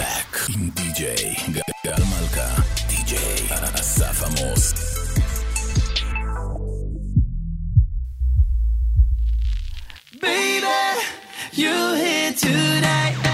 Black. עם Baby, you're here tonight?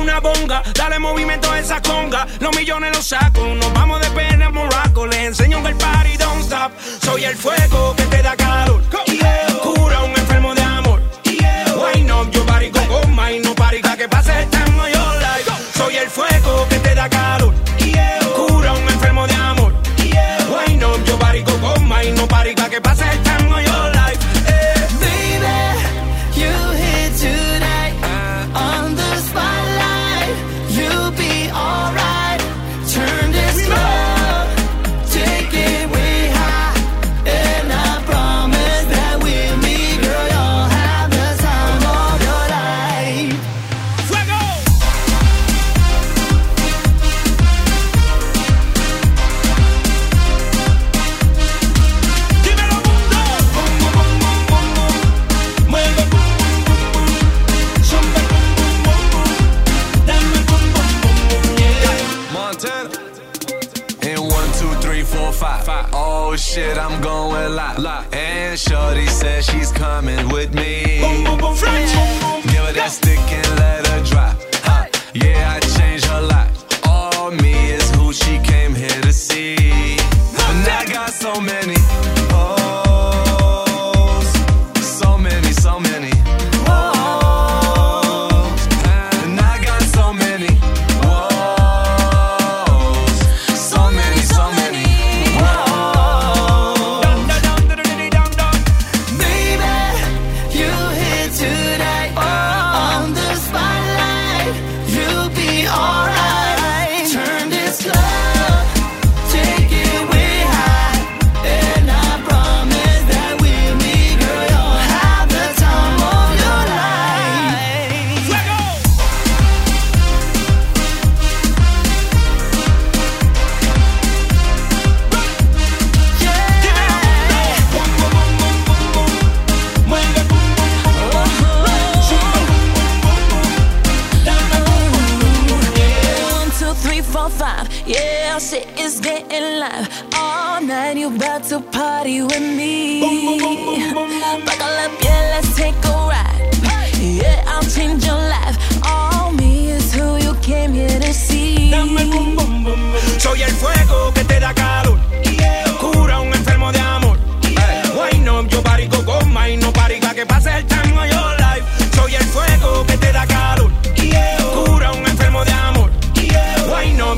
una bonga. Dale movimiento a esa conga. Los millones los saco. Nos vamos de pena a Morocco. Les enseño que el party don't stop. Soy el fuego que te da calor. Cura un enfermo de amor. Why not? Yo party go, go, my no party. Que pase esta en your life. Soy el fuego que te da calor. Cura un enfermo de amor. Why not? Yo party go, go, my no party. three, four, five. five. Oh shit, I'm going live. And Shorty says she's coming with me. Boom, boom, boom, French. Give her that stick and let her drop. Huh. Yeah, I changed her life. All me is who she came here to see. And I got so many.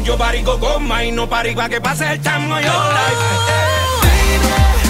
Yo parigo con y no parigo pa' que pase el chango yo life.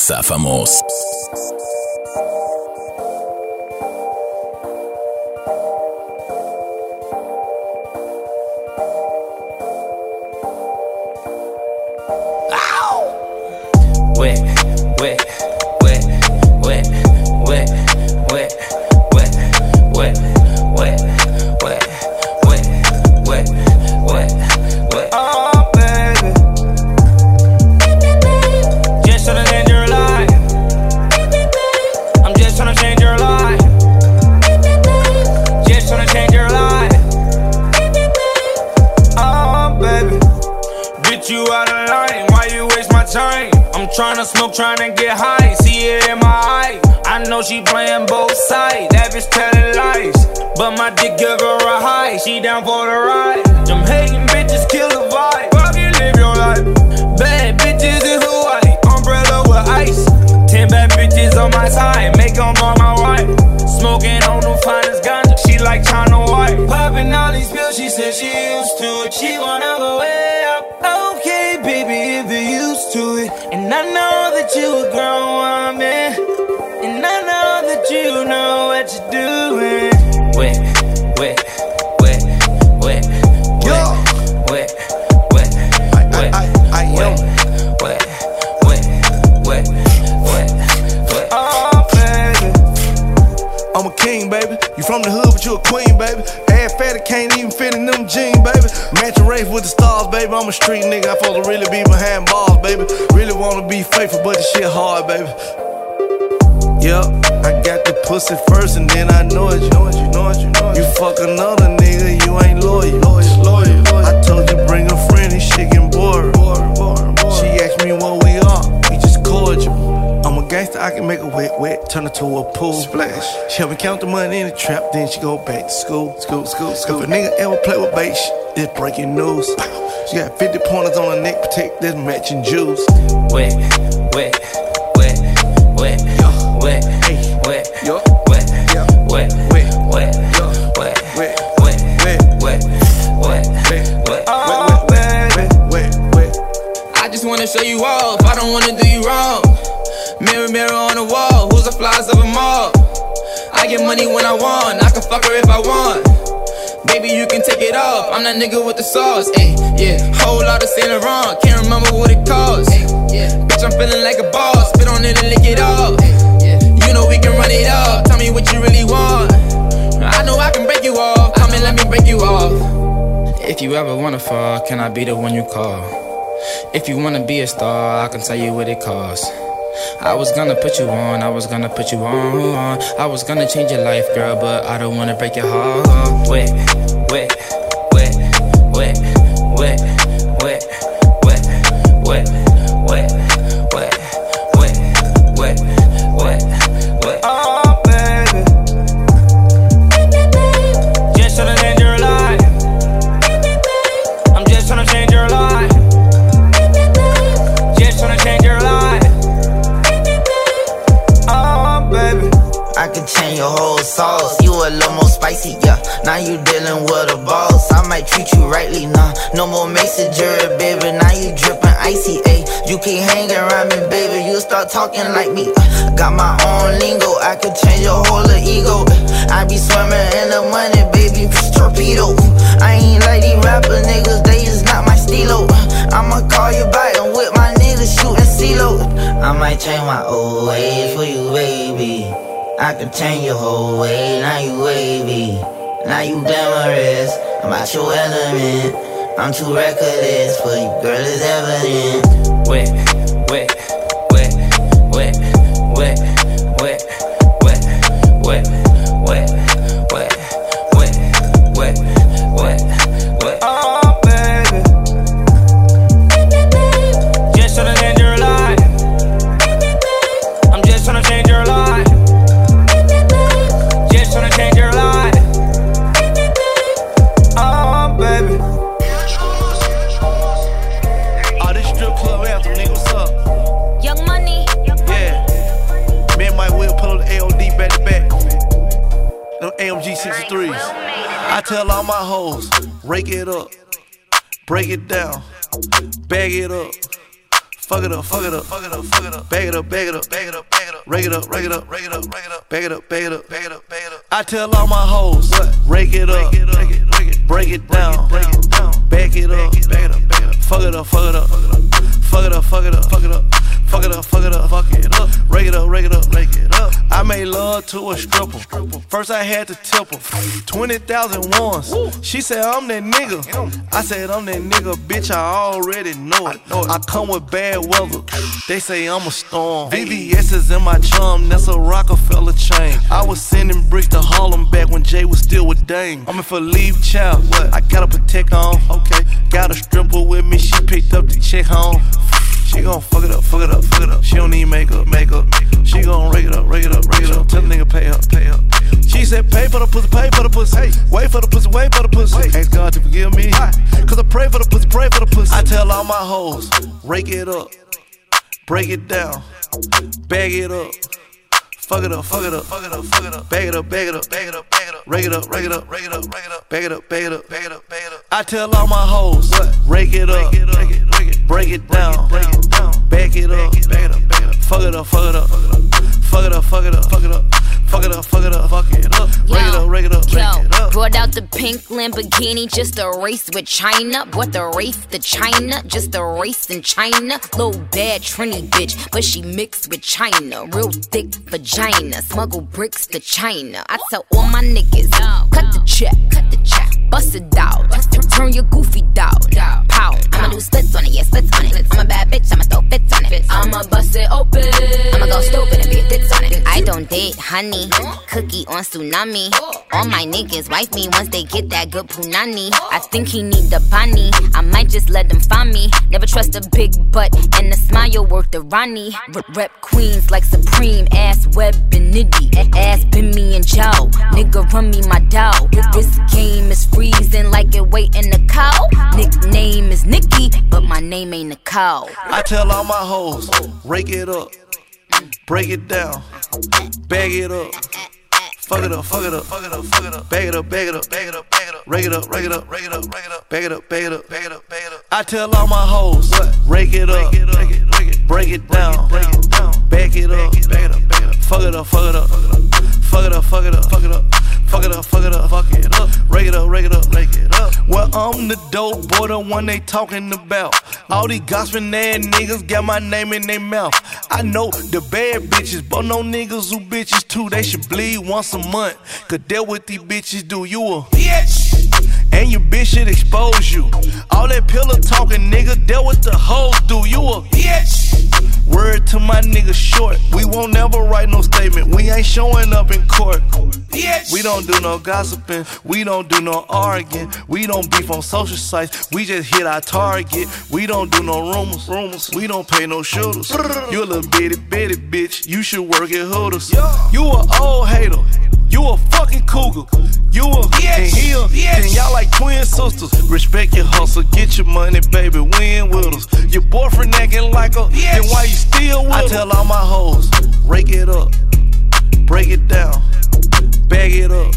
Zafamos. Got the first, and then I know it. You know it, you know it, you know it. You fuck another nigga, you ain't loyal. Loyal, loyal, loyal. I told you bring a friend, this shit getting bored. She asked me what we are, we just cordial. I'm a gangster, I can make a wet, wet, turn it to a pool. Splash. She help me count the money in the trap, then she go back to school. School, school, school. If a nigga ever play with bait, it's breaking news. She got 50 pointers on her neck, protect this matching jewels. wet, wet, wet, nigga with the sauce. Ayy, yeah. Whole lot of Saint Laurent. Can't remember what it costs. yeah. Bitch, I'm feeling like a boss. Spit on it and lick it off. yeah. You know we can run it up. Tell me what you really want. I know I can break you off. Come and let me break you off. If you ever wanna fall, can I be the one you call? If you wanna be a star, I can tell you what it costs. I was gonna put you on, I was gonna put you on. I was gonna change your life, girl, but I don't wanna break your heart. Wet, wet, talking like me. Uh, got my own lingo. I could change your whole ego. Uh, I be swimming in the money, baby. Torpedo. Uh, I ain't like these rapper niggas. They is not my stilo. Uh, I'ma call you back and with my niggas shooting CeeLo. I might change my old ways for you, baby. I can change your whole way, now you wavy. Now you glamorous, I'm out your element. I'm too reckless for you, girl, it's evident. Wet, I tell all my hoes, rake it up, break it down, bag it up, Fuck it up, fuck it up, fuck it up, fuck it up. Bag it up, bag it up, bag it up, bag it up. Rake it up, rake it up, rake it up, rake it up. Bag it up, bag it up, bag it up, bag it up. I tell all my hoes, rake it up, break it, down, break it down. Back it up, back it up, back it up. Fuck it up, fuck it up, fuck it up. Fuck it up, fuck it up, fuck it up. Fuck it up, fuck it up, fuck it up. Rake it up, rake it up, rake it up. I made love to a stripper. First I had to tip her. 20,000 once. She said, I'm that nigga. I said, I'm that nigga, bitch. I already know it. I come with bad weather. They say I'm a storm. VVS is in my chum. That's a Rockefeller chain. I was sending bricks to Harlem back when Jay was still with Dame. I'm in for leave child. What? I got a protect on. Okay. Got a stripper with me. She picked up the check home. She gon' fuck it up, fuck it up, fuck it up. She don't need makeup, makeup. She gon' rake it up, rake it up, rake it up. Tell the nigga pay up, pay up. She said pay for the pussy, pay for the pussy. Wait for the pussy, wait for the pussy. Ask God to forgive me. Cause I pray for the pussy, pray for the pussy. I tell all my hoes, rake it up, break it down, bag it up. Fuck it up, fuck it up, fuck it up, fuck it up. Bag it up, bag it up, bag it up, bag it up. Rake it up, rake it up, rake it up, rake it up. Bag it up, bag it up, bag it up, bag it up. I tell all my hoes, rake it up, break it down, break it down. Back it up, bag it up, bag it up. Fuck it up, fuck it up, fuck it up, fuck it up, fuck it up, fuck it up, fuck it up, fuck it up. Rake it up, rake it up, Yo, it up. brought out the pink Lamborghini just a race with Tyga. Brought the race to China, just a race in China. Little bad Trini bitch, but she mixed with China. Real thick vagina, smuggle bricks to China. I tell all my niggas, cut the check, cut the check, bust it out, turn your goofy down, pow. I'ma do splits on it, yeah, splits on it. I'm a bad bitch, I'ma throw fits on it. I'ma bust it open, I'ma go stupid and be a tits on it. I don't date honey, cookie on tsunami. All my niggas wife me once they get that good punani. I think he need the bunny, I might just let them find me. Never trust a big butt and a smile worth the Ronnie. Rep queens like Supreme, ass web and nitty. Ass been me and Joe, nigga run me my dough. This game is freezing like it waiting a cow. Nickname is Nikki, but my name ain't Nicole. I tell all my hoes, rake it up, break it down, bag it up. Fuck it up, fuck it up, fuck it up, fuck it up. Bag it up, bag it up, bag it up, bag it up. Rake it up, rake it up, rake it up, rake it up. Bag it up, bag it up, bag it up, bag it up. I tell all my hoes, rake it up, break it down, break it down. Back it up, bag it up, bag it up. Fuck it up, fuck it up, fuck it up, fuck it up, fuck it up. Fuck it up, fuck it up, fuck it up. Rake it up, rake it up, rake it up. Well, I'm the dope boy, the one they talking about. All these gossiping ass niggas got my name in their mouth. I know the bad bitches, but no niggas who bitches too. They should bleed once a month. Cause that what these bitches do. You a bitch. And your bitch should expose you. All that pillow talking, nigga, that what the hoes do. You a bitch. Word to my nigga short. We won't never write no statement. We ain't showing up in court. Bitch. We don't do no gossiping. We don't do no arguing. We don't beef on social sites. We just hit our target. We don't do no rumors. Rumors. We don't pay no shooters. You a little bitty bitty bitch. You should work at Hooters. You a old hater. You a fucking cougar. You a and he a and y'all like twin sisters. Respect your hustle, get your money, baby. Win with us. Your boyfriend acting like a, then why you still with I tell all my hoes, rake it up, break it down, bag it up.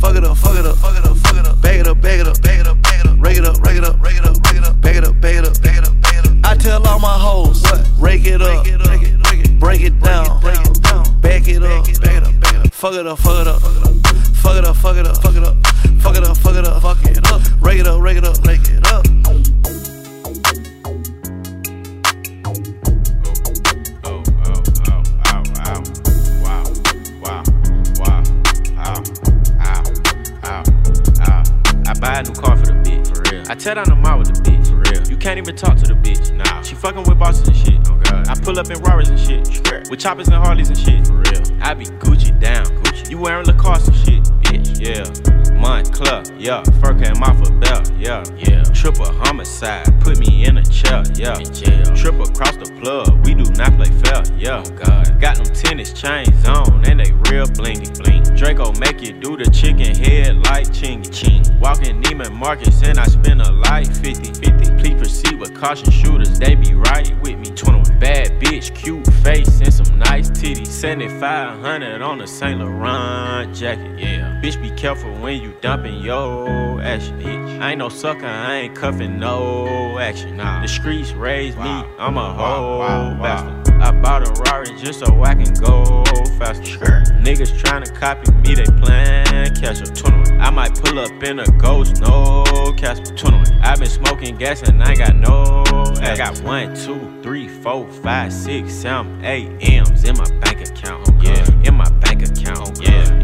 Fuck it up, fuck it up, fuck it up, fuck it up. Bag it up, bag it up, bag it up, bag it up. Rake it up, rake it up, rake it up, rake it up. Bag it up, bag it up, bag it up, bag it up. I tell all my hoes, rake it up, break it down, break it down. Back it up, bag it up, bag it up. Fuck it up, fuck it up, fuck it up, fuck it up, fuck it up, fuck it up, fuck it up, fuck it up. Rake it up, rake it up, rake it up. Oh, oh, oh, ow, ow. Wow, wow, wow, ow, ow, ow, ow. I buy a new car for the bitch, for real. I tear down the mall with the bitch, for real. You can't even talk to the bitch, nah. She fucking with bosses and shit, oh god. I pull up in Rarers and shit, with choppers and Harleys and shit, for real. I be Gucci down, Gucci. You wearing Lacoste and shit, bitch, yeah. Moncler, yeah. Fur came off a belt, yeah, yeah. Triple homicide, put me in a chair, yeah. Triple across the plug, we do not play fair, yeah. Oh, God. Got them tennis chains on, and they real blingy, bling. Draco make you do the chicken head like Chingy, ching. Walking Neiman Marcus, and I spend a light 50, 50. Please proceed with caution shooters, they be right with me. 21 bad bitch, cute face, and some nice titties. 7500 on the Saint Laurent jacket, yeah. Bitch, be careful when you dump dumping yo action. Bitch. I ain't no sucker, I ain't cuffing no action. Nah. The streets raised me, I'm a whole bastard. I bought a Rari just so I can go faster. Niggas tryna copy me, they plan catch up. 21. I might pull up in a ghost, no Casper. 21. I been smoking gas and I got no. I got one, two, three, four, five, six, seven, eight M's in my bank account. Yeah, in my bank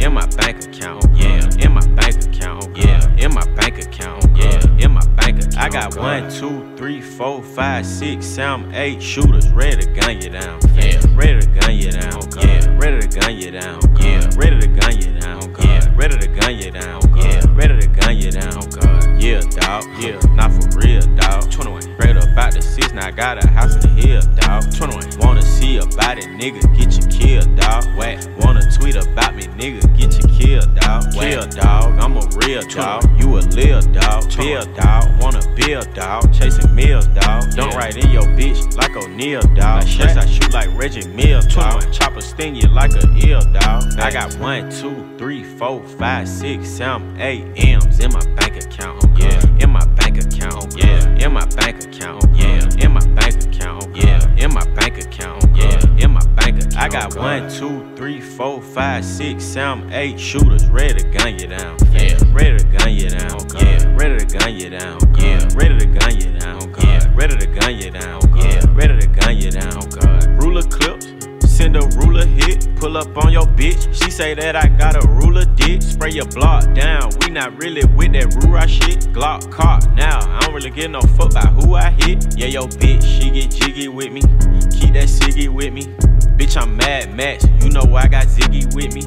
in my bank account. Yeah, in my bank account. Yeah, in my bank account. Yeah, in my bank account. I got one, two, three, four, five, six, seven, eight shooters ready to gun you down. Yeah, ready to gun you down. Yeah, ready to gun you down. Yeah, ready to gun you down. Yeah, ready to gun you down. Yeah, ready to gun you down. Yeah, dog. Yeah, not for real, dog. 21. Straight up out the six, now I got a house in the hill, dog. 21. Wanna see about it, nigga, get you killed, dog. Whack. Wanna tweet about me, nigga, get you killed, dog. Kill, dog. I'm a real dog. You a lil dog. Bill, dog. Wanna build, dog. Chasing meals, dog. Don't write in your bitch like O'Neal, dog. Yes, I shoot like Reggie Mills, dog. Chopper sting you like a eel, dog. I got one, two, three, four, five, six, seven, eight M's in my bank account. Yeah, in my bank account. Yeah, in my bank account. Yeah, in my bank account. Yeah, in my bank account. Yeah, in my bank account. I got one, two, three, four, five, six, seven, eight shooters ready to gun you down. Yeah, ready to gun you down. Yeah, ready to gun you down. Yeah, ready to gun you down. Yeah, ready to gun you down. Yeah, ready to gun you down. Ruger clips. Send a Ruger hit, pull up on your bitch. She say that I got a Ruger dick. Spray your block down. We not really with that rura shit. Glock caught now. I don't really give no fuck about who I hit. Yeah, yo bitch, she get jiggy with me. Keep that ciggy with me. Bitch, I'm mad Max. You know I got Ziggy with me.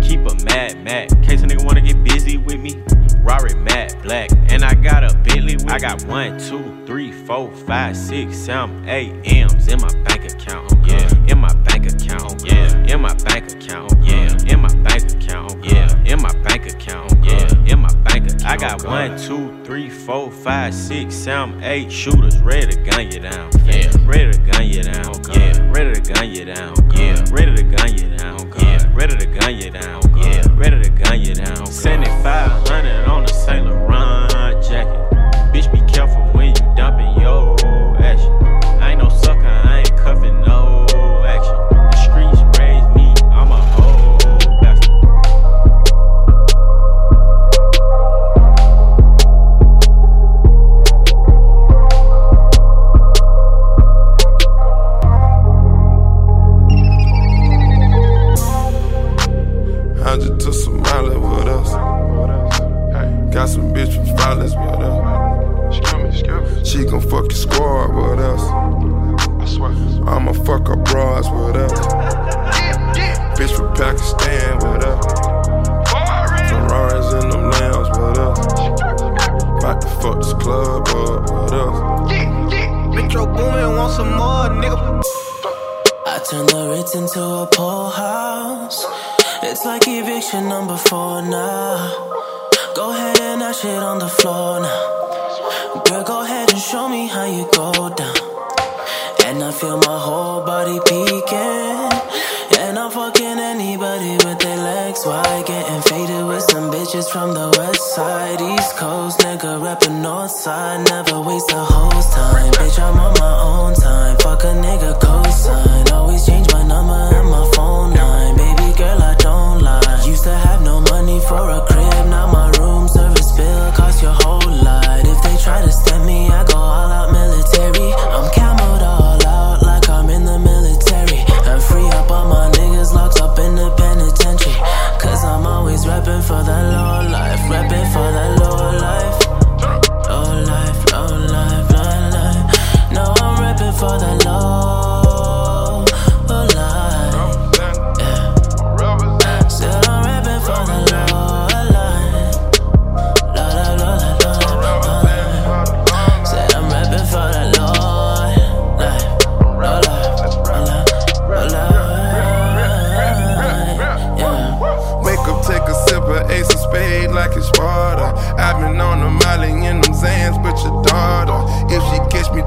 Keep a mad Mac. Case a nigga wanna get busy with me. Rari matte black, and I got a Bentley. With I got one, two, three, four, five, six, seven, eight M's in my bank account. Yeah, in my bank account. Yeah, in my bank account. Yeah, in my bank account. Yeah, in my bank account. Yeah, I got one, two, three, four, five, six, seven, eight shooters ready to gun you down. Yeah, ready to gun you down. Yeah, ready to gun you down. Yeah, ready to gun you down. Yeah, ready to gun you down. Yeah, ready to gun you down. 7500 on the Want some more, nigga. I turn the Ritz into a poor house. It's like eviction number four now. Go ahead and dash it on the floor now. Girl, go ahead and show me how you go down. And I feel my whole body peeking. Fucking anybody with their legs wide. Getting faded with some bitches from the west side, east coast. Nigga rapping north side. Never waste a host time. Bitch, I'm on my own time. Fuck a nigga cosign. Always change my number and my phone line. Baby girl, I don't lie. Used to have no money for a crib. Now my room service bill cost your whole lot. If they try to step me, I go Repping for the low life. Repping for the low life. Low life, low life, low life. No, I'm repping for the low,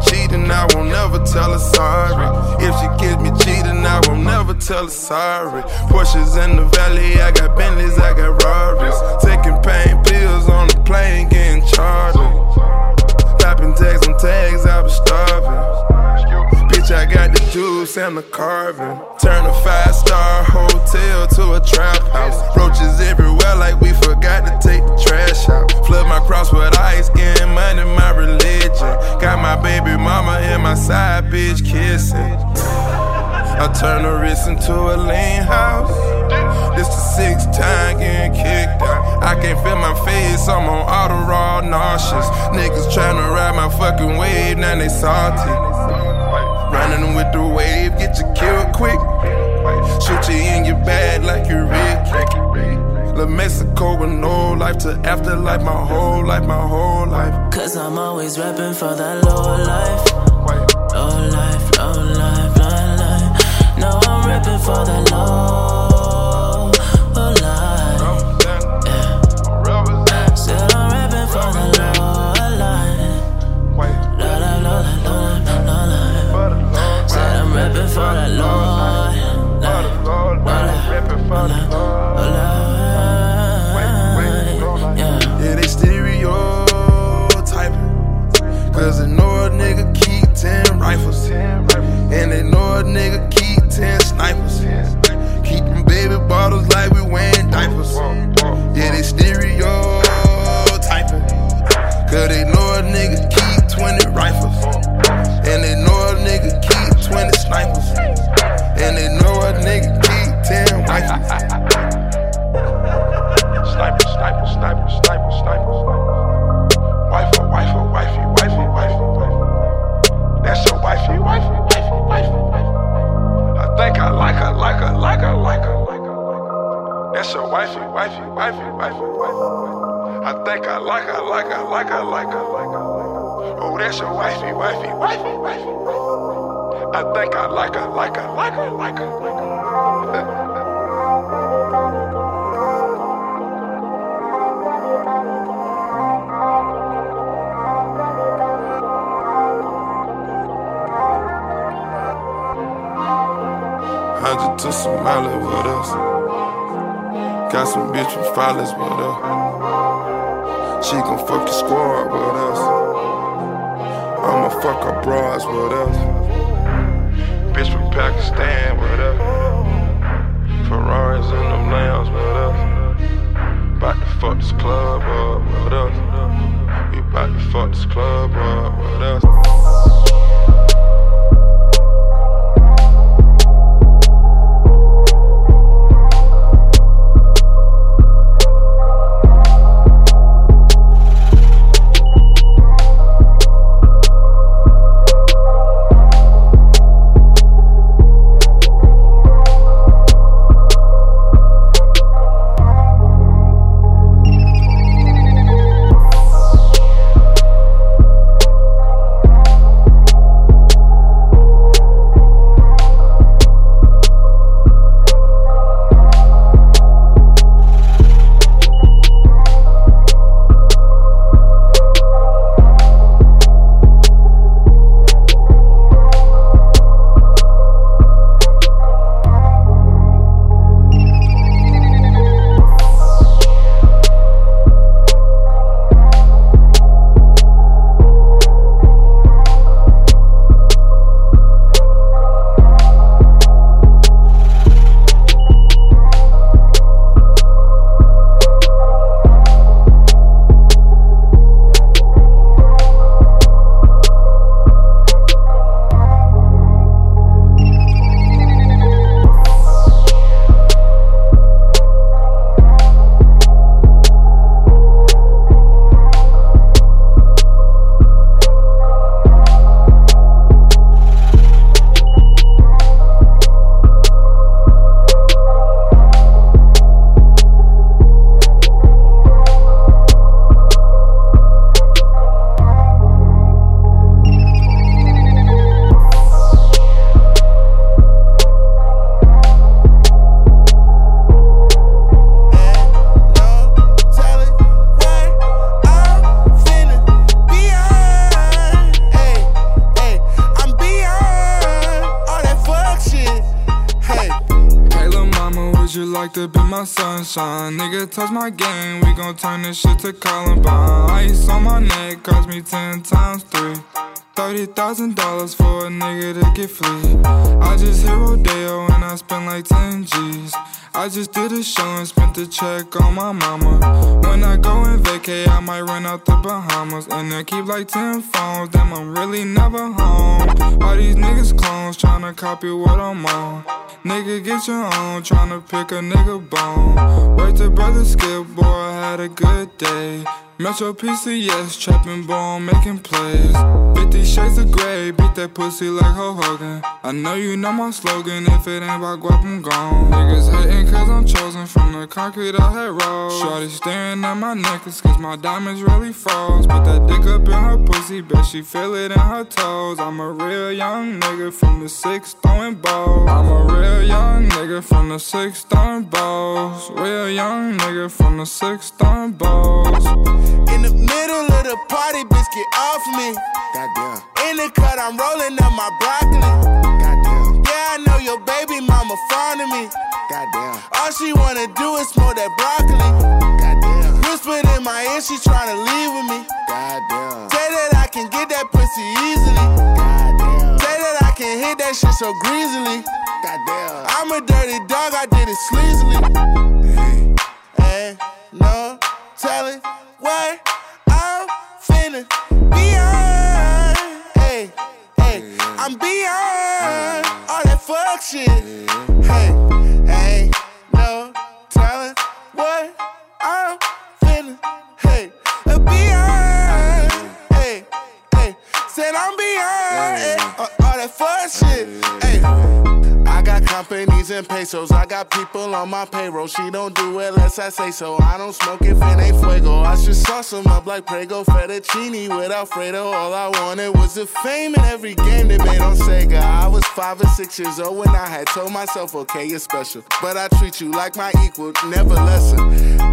cheating, I won't never tell her sorry. If she gets me cheating, I won't never tell her sorry. Porsches in the valley, I got Bentleys, I got Rarries. Taking pain pills on the plane, getting charged. Santa carving. Turn a five star hotel to a trap house. Roaches everywhere, like we forgot to take the trash out. Flood my cross with ice, getting money, my religion. Got my baby mama and my side bitch kissing. I turn the Ritz into a lean house. This the sixth time getting kicked out. I can't feel my face, I'm on auto raw nauseous. Niggas tryna ride my fucking wave, now they salty. Running with the wave, get you killed quick. Shoot you in your bag like you Rick. La Mexico with no life to afterlife, my whole life, my whole life. Cause I'm always rapping for that low life. Low life, low life, low life. No, I'm rapping for that low, that's your wifey, wifey, wifey, wifey. I think I like her, like her, like her, like her, like her. Hundred to Somalia with us. Got some bitch from Follies with us. She gon' fuck your squad with us. Fuck her bras with us. Bitch from Pakistan with us. Ferraris in them lambs with us. About to fuck this club up with us. We about to fuck this club up with us. Touch my game, we gon' turn this shit to Columbine. Ice on my neck cost me ten times three. Thirty thousand dollars for a nigga to get free. I just hit Rodeo and I spend like ten G's. I just did a show and spent the check on my mama. When I go and vacay, I might run out the Bahamas. And I keep like 10 phones, damn, I'm really never home. All these niggas clones tryna copy what I'm on. Nigga, get your own, tryna pick a nigga bone. Wait to brother Skip, boy, I had a good day. Metro PCS, trapping ball, making plays. 50 shades of gray, beat that pussy like Hulk Hogan. I know you know my slogan, if it ain't about guap, I'm gone. Niggas hating cause I'm chosen from the concrete I had rolled. Shorty staring at my necklace cause my diamonds really froze. Put that dick up in her pussy, bet she feel it in her toes. I'm a real young nigga from the six throwing balls. I'm a real young nigga from the six throwing balls. Real young nigga from the six throwing balls. In the middle of the party, bitch, get off me. Goddamn. In the cut, I'm rolling up my broccoli. Goddamn. Yeah, I know your baby mama fond of me. Goddamn. All she wanna do is smoke that broccoli. Goddamn. Whispered in my ear, she tryna leave with me. Goddamn. Say that I can get that pussy easily. Goddamn. Say that I can hit that shit so greasily. Goddamn. I'm a dirty dog, I did it sleazily. Hey, no telling what I'm finna be on. Hey, hey, I'm beyond all that fuck shit. Hey, hey, no telling what I'm finna. Hey, beyond. Hey, hey, said I'm beyond eh, all all that fuck shit. Hey. Companies and pesos. I got people on my payroll. She don't do it unless I say so. I don't smoke if it ain't fuego. I should sauce 'em up like Prego fettuccine with Alfredo. All I wanted was the fame in every game they made on Sega. I was five or six years old when I had told myself, okay, you're special. But I treat you like my equal, never lesser.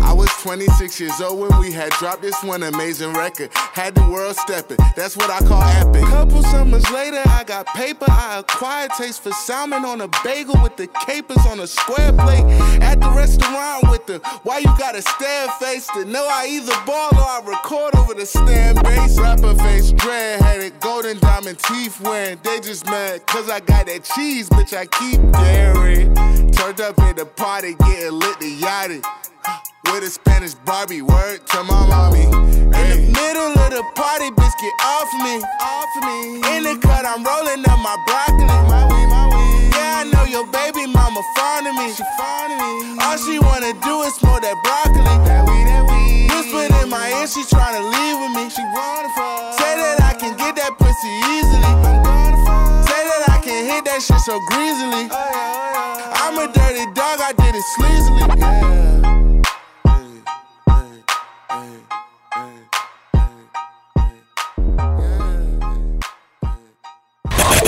I was 26 years old when we had dropped this one amazing record. Had the world stepping. That's what I call epic. Couple summers later, I got paper. I acquired taste for salmon on a bagel with the capers on a square plate. At the restaurant with the why you gotta stare face to know I either ball or I record over the stand bass. Rapper face, dread headed, golden diamond teeth wearing. They just mad cause I got that cheese, bitch. I keep daring. Turned up at the party, getting lit the yachty. With a Spanish Barbie, word to my mommy. In the middle of the party, bitch, get off me. Off me. In the cut, I'm rolling up my broccoli. My weed, my weed. Yeah, I know your baby mama fond of me. She fond of me. All she wanna do is smoke that broccoli. That weed, that weed. Whispered in my ear, she tryna leave with me. She wanna fuck. Say that I can get that pussy easily. I'm gonna fuck. Say that I can hit that shit so greasily. Oh, oh, I'm a dirty dog, I did it sleazily. Yeah.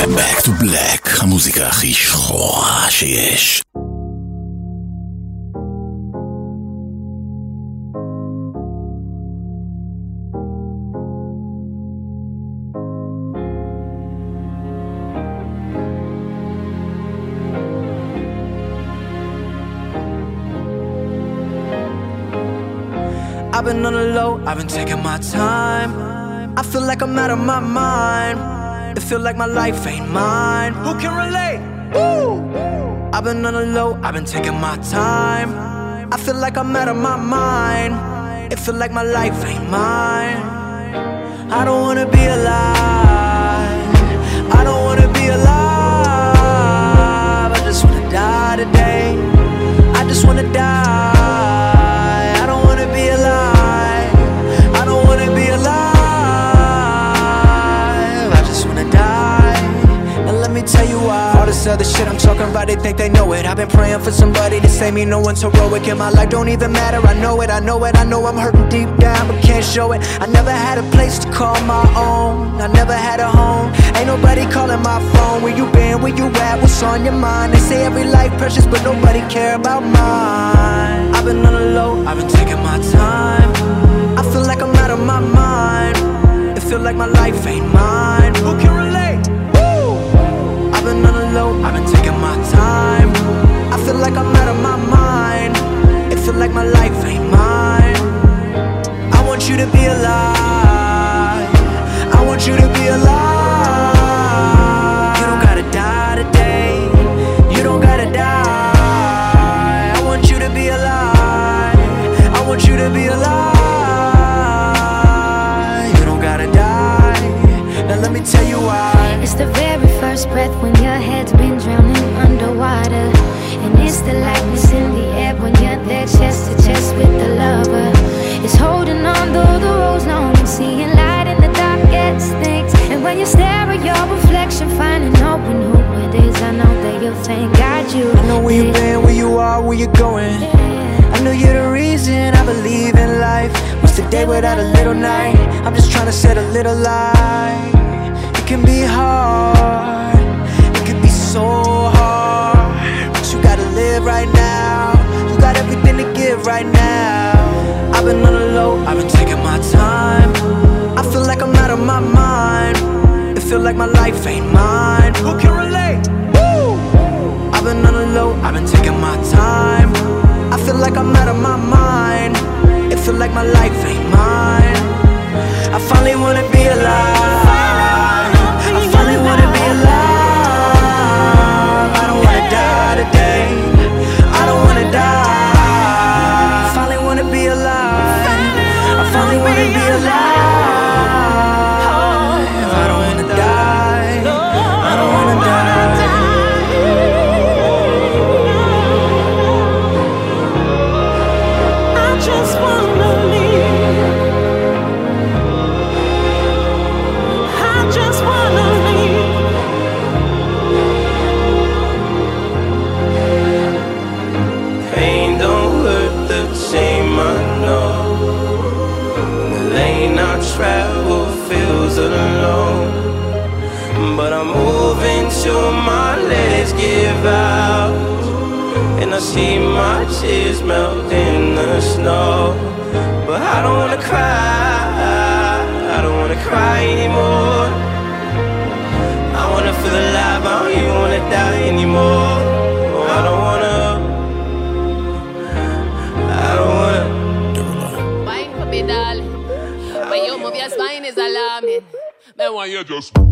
Back to black, המוזיקה הכי שחורה שיש. I've been on the low, I've been taking my time. I feel like I'm out of my mind. It feel like my life ain't mine. Who can relate? Woo! I've been on the low, I've been taking my time. I feel like I'm out of my mind. It feel like my life ain't mine. I don't wanna be alive. I don't wanna be alive. I just wanna die today. I just wanna die. This other shit I'm talking about, they think they know it. I've been praying for somebody to save me. No one's heroic in my life, don't even matter. I know it, I know it, I know I'm hurting deep down, but can't show it. I never had a place to call my own. I never had a home. Ain't nobody calling my phone. Where you been? Where you at? What's on your mind? They say every life precious, but nobody care about mine. I've been on the low, I've been taking my time. I feel like I'm out of my mind. It feel like my life ain't mine. Who can low I've been taking my time. I feel like I'm out of my mind. It feel like my life ain't mine. I want you to be alive. I want you to be alive. You don't gotta die today. You don't gotta die. I want you to be alive. I want you to be alive. You don't gotta die. Now let me tell you why. It's the very first breath when your head's been drowning underwater. And it's the lightness in the air when you're there chest to chest with the lover. It's holding on though the road's long seeing light in the dark darkest things. And when you stare at your reflection, finding out when who it is, I know that you'll thank God you. I know where you've been, where you are, where you're going. I know you're the reason I believe in life. What's the day without a little night? I'm just trying to set a little light. It can be hard, it can be so hard. But you gotta live right now. You got everything to give right now. I've been on the low, I've been taking my time. I feel like I'm out of my mind. It feel like my life ain't mine. Who can relate? Woo! I've been on the low, I've been taking my time. I feel like I'm out of my mind. It feel like my life ain't mine. I finally wanna be alive. Finally my tears melt in the snow. But I don't wanna cry. I don't wanna cry anymore. I wanna feel alive. I don't even wanna die anymore. Oh, I don't wanna. I don't wanna. Wine for me, darling. When you move your spine is alarming. Me want you just.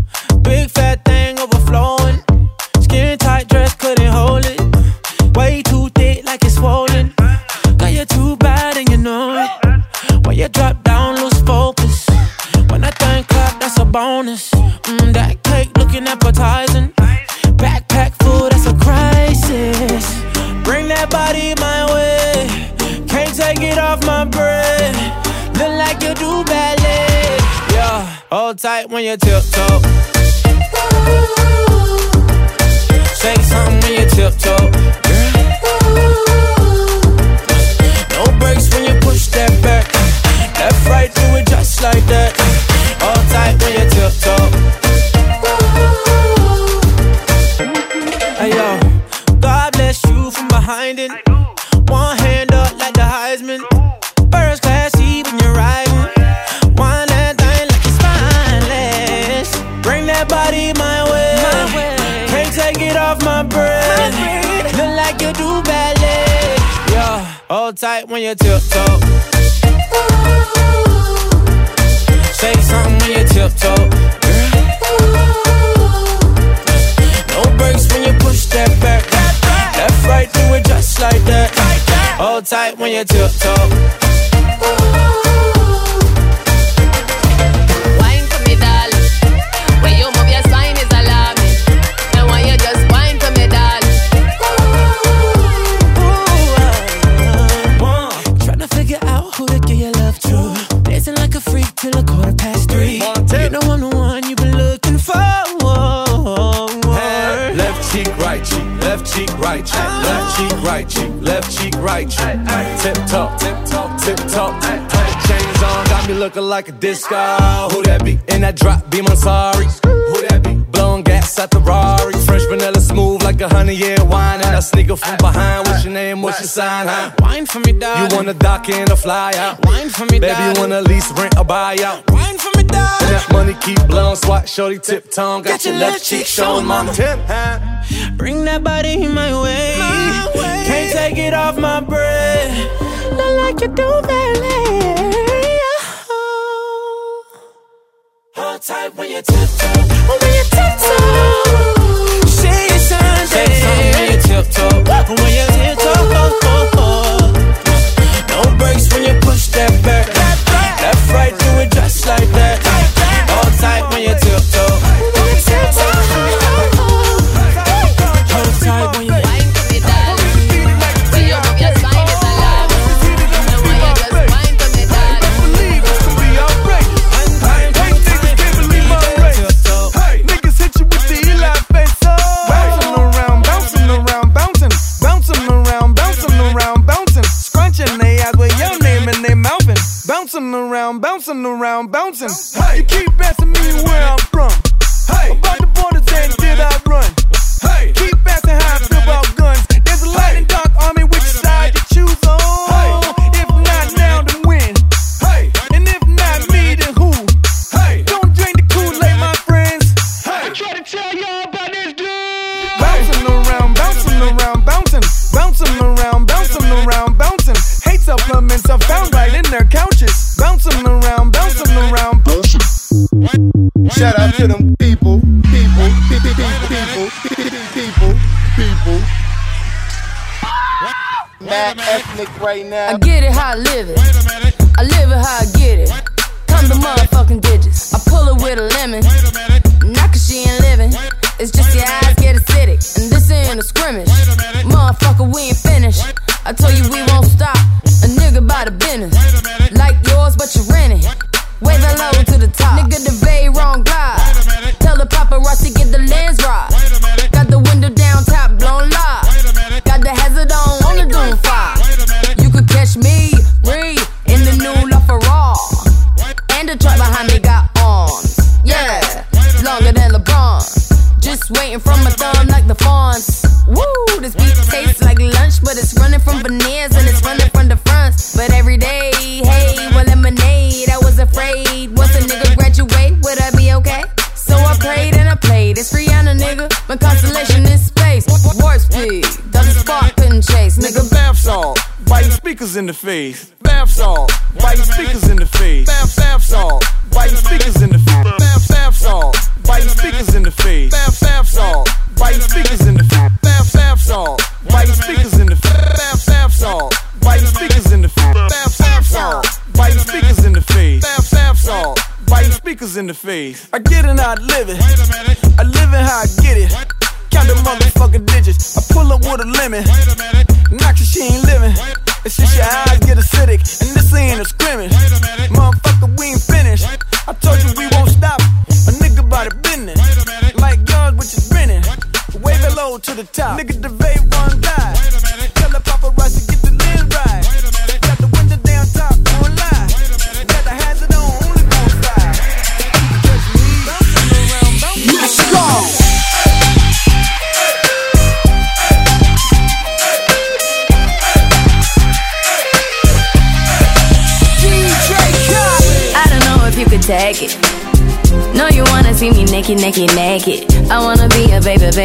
When you tiptoe. Hold tight when you tiptoe. Say something when you tiptoe. No breaks when you push that back. Left, right, do it just like that. Hold tight when you tiptoe. Cheek, right cheek, left cheek, right cheek, left cheek, right cheek. Tip top, tip top, tip top. Chains on, got me looking like a disco. Who that be? In that drop, be my sorry. Who? Blowing gas at the Rari. Fresh vanilla smooth like a honey year wine. And I sneak sneaker from behind. What's your name? What's your sign? Huh? Wine for me, darling. You wanna dock in or fly out? Wine for me, Baby, darling. you wanna lease, rent, or buy out? Wine for me, darling. And that money keep blowing, swat, shorty, tip tongue. Got, your left cheek showing, mama. Tip, huh? Bring that body in my way. Can't take it off my breath. Look like you do ballet. Hold tight when you tiptoe. When you tiptoe. Say it's when you tiptoe. When you tiptoe. No breaks when you push that back. Left, right, do it just like that. Hold tight when you tiptoe.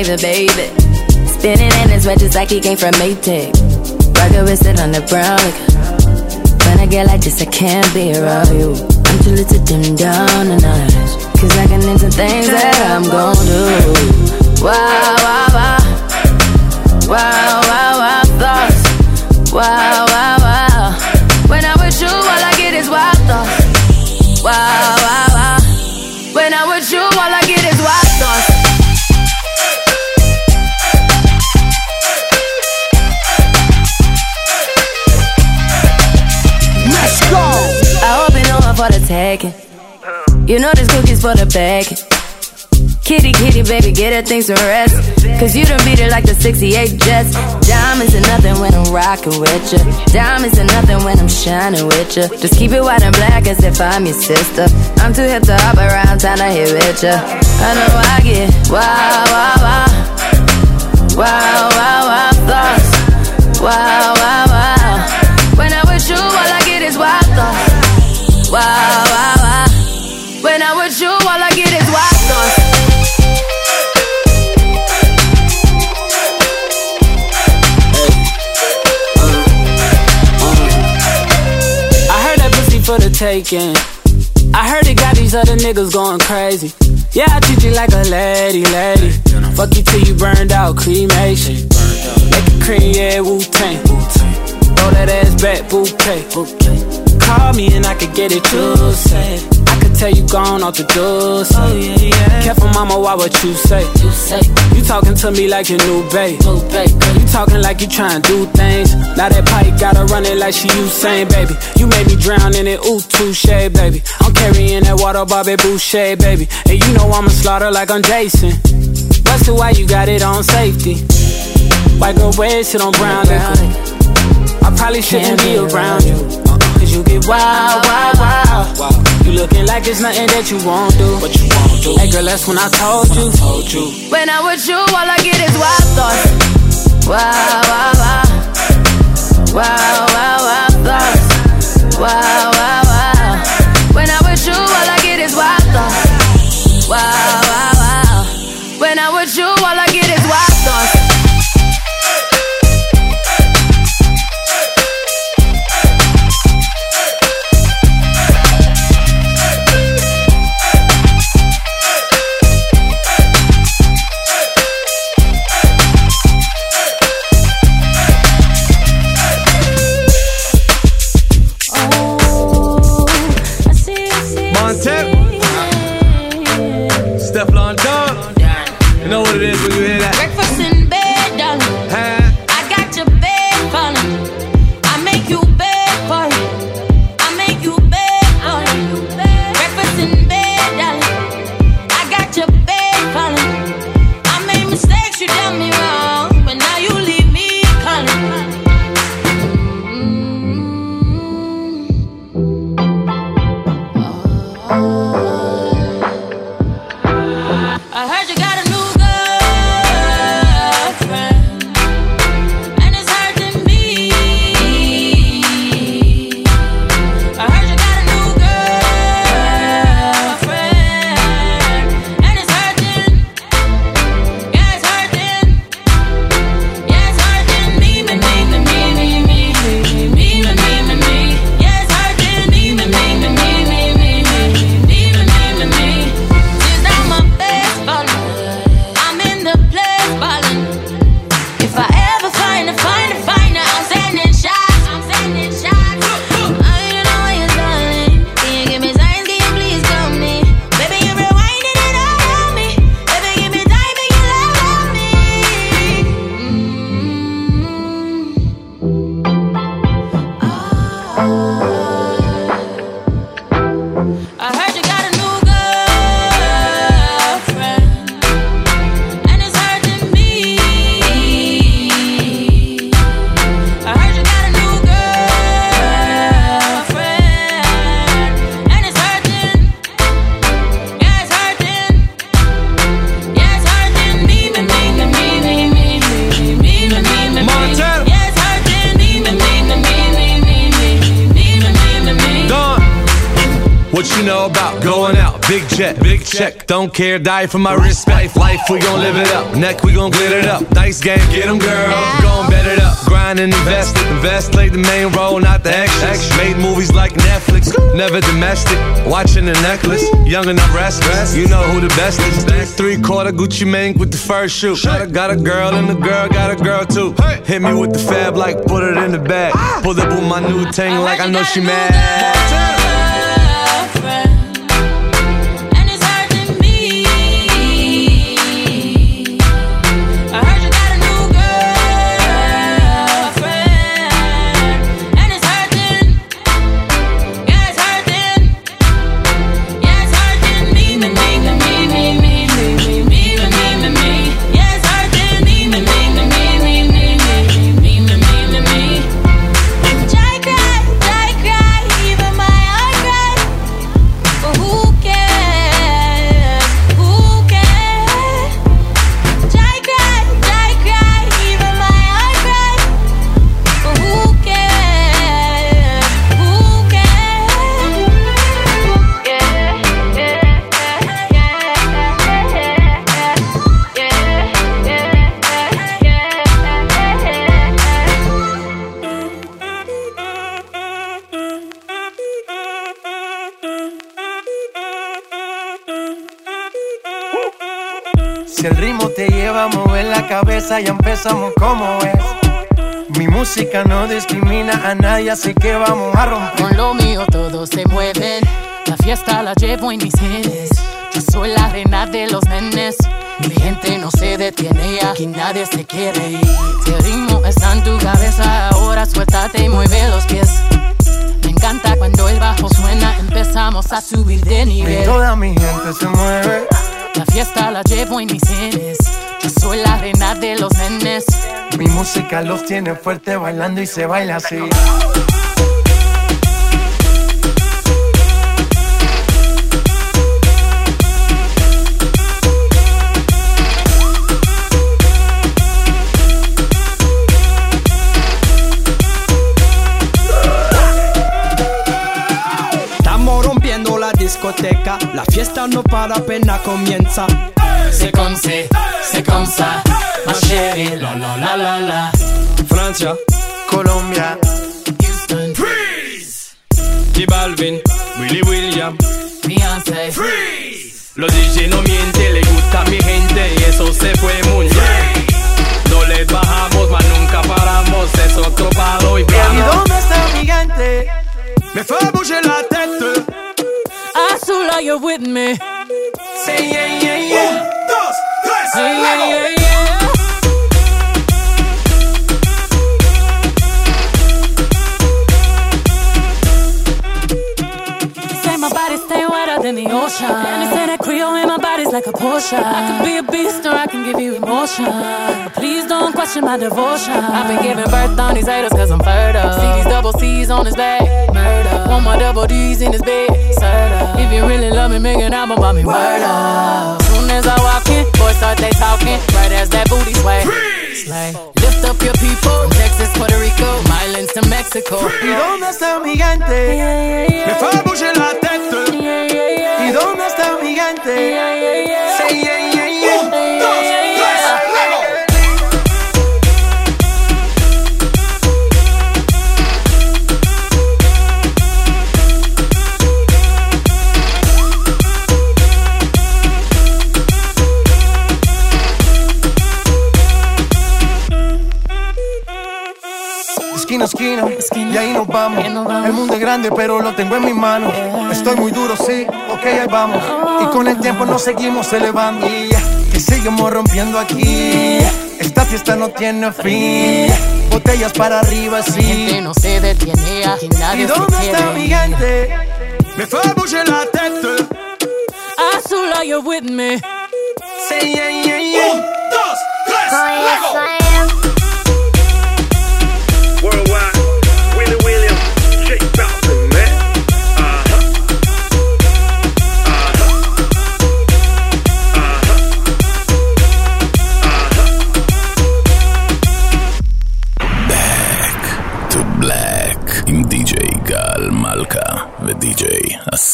Baby, baby. Spinning in his red just like he came from Maytag. Rocket with it on the brown. Like, when I get like this, I can't be around you. I'm too little to dim down a notch. Cause I can into things that I'm gon' do. Wow, wow, wow. Wow, wow, wow, thoughts. Wow, wow. for the bag. Kitty, kitty, baby, get her things to rest. Cause you done beat it like the 68 Jets. Diamonds are nothing when I'm rocking with ya. Diamonds are nothing when I'm shining with ya. Just keep it white and black as if I'm your sister. I'm too hip to hop around, time to hit with ya. I know I get wow, wow, wow. Wow, wow, wow, thoughts. Wow, taking. I heard it got these other niggas going crazy. Yeah, I treat you like a lady, lady. Fuck you till you burned out, cremation. Make it cream, yeah, Wu Tang. Throw that ass back, bouquet. Call me and I could get it, you say. Tell you gone off the door. Oh, yeah, yeah. Careful, mama, why what you say? You say. You talking to me like your new babe. New babe. You talking like you trying to do things. Now that pipe gotta run it like she Usain, baby. You made me drown in it, ooh, touche, baby. I'm carrying that water, Bobby Boucher, baby. And you know I'ma slaughter like I'm Jason. Busted, why you got it on safety? White girl red shit on brown liquor. I probably shouldn't be around you. Cause you get wild, wild, wild. You looking like it's nothing that you won't do. What you won't do. Hey girl, that's when I told you. Told you. When I'm with you, all I get is wild thoughts. Wow. Wow, wow, wow Don't care, die for my respect. Life, we gon' live it up. Neck, we gon' glitter it up. Dice game, get 'em, girl. Gon' bet it up. Grind and invest it. Invest, play the main role, not the extras. Made movies like Netflix, never domestic. Watching the necklace, young and I'm restless. You know who the best is. Three quarter Gucci Mane with the first shoe. Got a, got a girl and the girl got a girl too. Hit me with the fab like put it in the bag. Pull up with my new tank like I know she mad. Cabeza, ya empezamos como es. Mi música no discrimina a nadie, así que vamos a romper. Con lo mío todos se mueven. La fiesta la llevo en mis genes. Yo soy la reina de los nenes. Mi gente no se detiene y aquí nadie se quiere ir. Si el ritmo está en tu cabeza, ahora suéltate y mueve los pies. Me encanta cuando el bajo suena, empezamos a subir de Y nivel. toda mi gente se mueve. La fiesta la llevo en mis genes. Yo soy la reina de los nenes. Mi música los tiene fuerte bailando y se baila así. Estamos rompiendo la discoteca, la fiesta no para apenas comienza. C'est comme c'est, comme ça, ma chérie, la la la la la. Francia, Colombia, Houston, Freeze. J Balvin, Willy William, Beyoncé, Los DJ no mienten, le gusta a mi gente y eso se fue muy bien. No les bajamos, mas nunca paramos, es otro palo y ¿Y vamos. dónde está mi gente? Me fue bouger la tête. Azula, you're with me. Say yeah, yeah, yeah. Yeah, yeah, yeah, yeah. Say my body stay wetter than the ocean. And say that Creole in my body's like a Porsche. I can be a beast or I can give you emotion. Please don't question my devotion. I've been giving birth on these haters cause I'm fertile. See these double C's on his back. Murder. Want my double D's in his bed. Serta. If you really love me, make an album about me. Soon as I walk in, boys start they talking. Right as that booty sway. Slay. Lift up your people. From Texas, Puerto Rico, Islands to Mexico. ¿Y dónde está mi gente? Me fue bouger la tête. ¿Y dónde está mi gente? Grande, pero lo tengo en mis manos. Estoy muy duro, sí, ok, ahí vamos. Y con el tiempo nos seguimos elevando. Y seguimos rompiendo aquí. Esta fiesta no tiene fin. Botellas para arriba, sí. gente no se detiene, aquí nadie ¿Y se dónde quiere está mi gente? Me fue bouger la tête. Azula, you're with me. Say yeah, yeah, yeah. dos, tres, luego.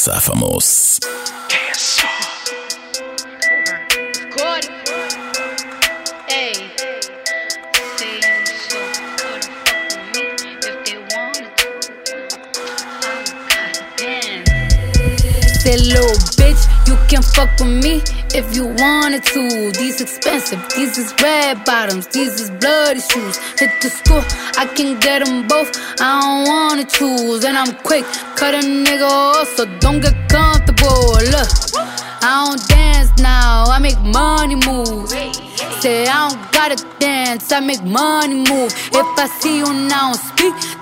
Safamos. Can fuck with me if you wanted to. These expensive, these is red bottoms, these is bloody shoes. Hit the school, I can get them both. I don't wanna choose, and I'm quick, cut a nigga off, so don't get comfortable. Look, I don't dance now, I make money moves. Say I don't gotta dance, I make money move. If I see you now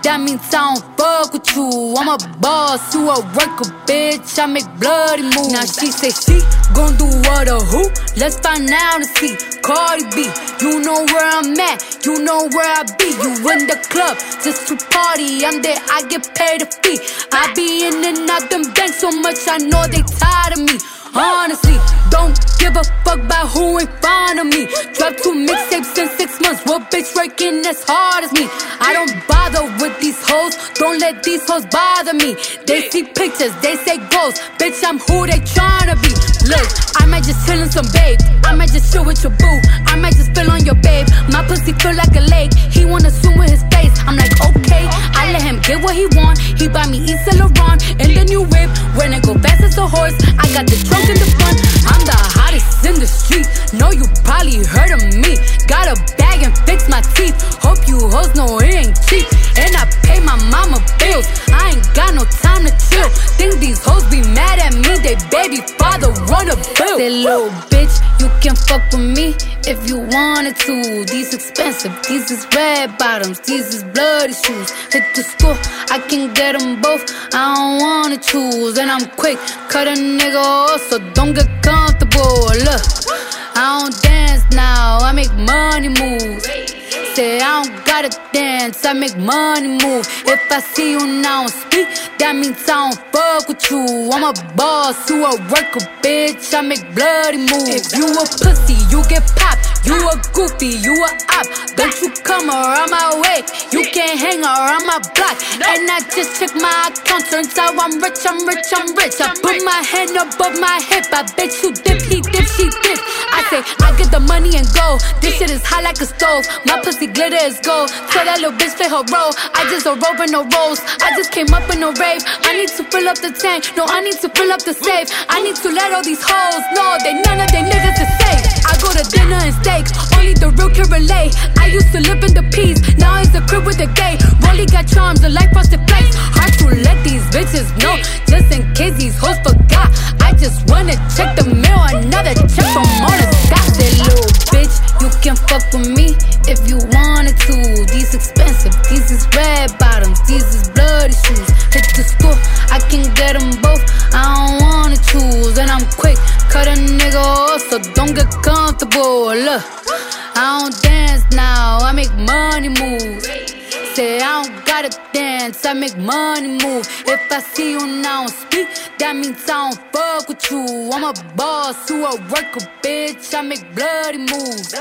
that means I don't fuck with you. I'm a boss, you a worker, bitch. I make bloody moves. Now she say she gon' do what or who? Let's find out and see. Cardi B, you know where I'm at, you know where I be. You in the club just to party. I'm there, I get paid a fee. I be in and out them banks so much, I know they tired of me. Honestly, don't give a fuck about who in front of me. Drop two mixtapes in six months. What bitch working as hard as me? I don't bother with these hoes. Don't let these hoes bother me. They see pictures, they say goals. Bitch, I'm who they tryna be. Look, I might just chill in some babe. I might just chill with your boo. I might just spill on your babe. My pussy feel like a lake. He wanna swim with his face. I'm like, okay. I let him get what he want. He buy me Yves Saint Laurent in the new whip. When it go fast as a horse, I got the trunk in the front. I'm the hottest in the street. know you probably heard of me. Got a bag and fix my teeth. Hope you hoes know it ain't cheap. And I pay my mama bills. I ain't got no time to chill. Think these hoes be mad at me. They baby father bill. Say little bitch, you can fuck with me if you wanted to. These expensive, these is red bottoms, these is bloody shoes. Hit the school, I can get them both. I don't wanna choose, and I'm quick. Cut a nigga off, so don't get comfortable. Look, I don't dance now, I make money moves. Say I don't gotta dance, I make money move. If I see you now speak, that means I don't fuck with you. I'm a boss, you a worker, bitch. I make bloody moves. If you a pussy, you get popped. You a goofy, you a op. Don't you come around my way. You can't hang around my block. And I just check my account. Turns out I'm rich, I'm rich, I'm rich. I put my hand above my hip. I bet you dip, he dip, she dip. I say, I get the money and go. This shit is hot like a stove. My pussy glitter is gold. Tell that little bitch play her role. I just a rope and no rolls. I just came up in a rave. I need to fill up the tank. No, I need to fill up the safe. I need to let all these hoes know that none of they niggas is safe. I go to dinner and Only the real can relate. I used to live in the peace. Now it's a crib with a gay. Rolly got charms, a life frosted place. Hard to let these bitches know. Just in case these hoes forgot. I just wanna check the mail. Another check from Mona Scott. That little bitch, you can fuck with me if you wanted to. These expensive, these is red bottoms, these is bloody shoes. Hit the school, I can get them both. I don't wanna choose, and I'm quick. Cut a nigga off, so don't get comfortable. Look, I don't dance now, I make money moves. Say I don't gotta dance, I make money move. If I see you now speak, that means I don't fuck with you. I'm a boss, you a worker, bitch. I make. Bloody moves.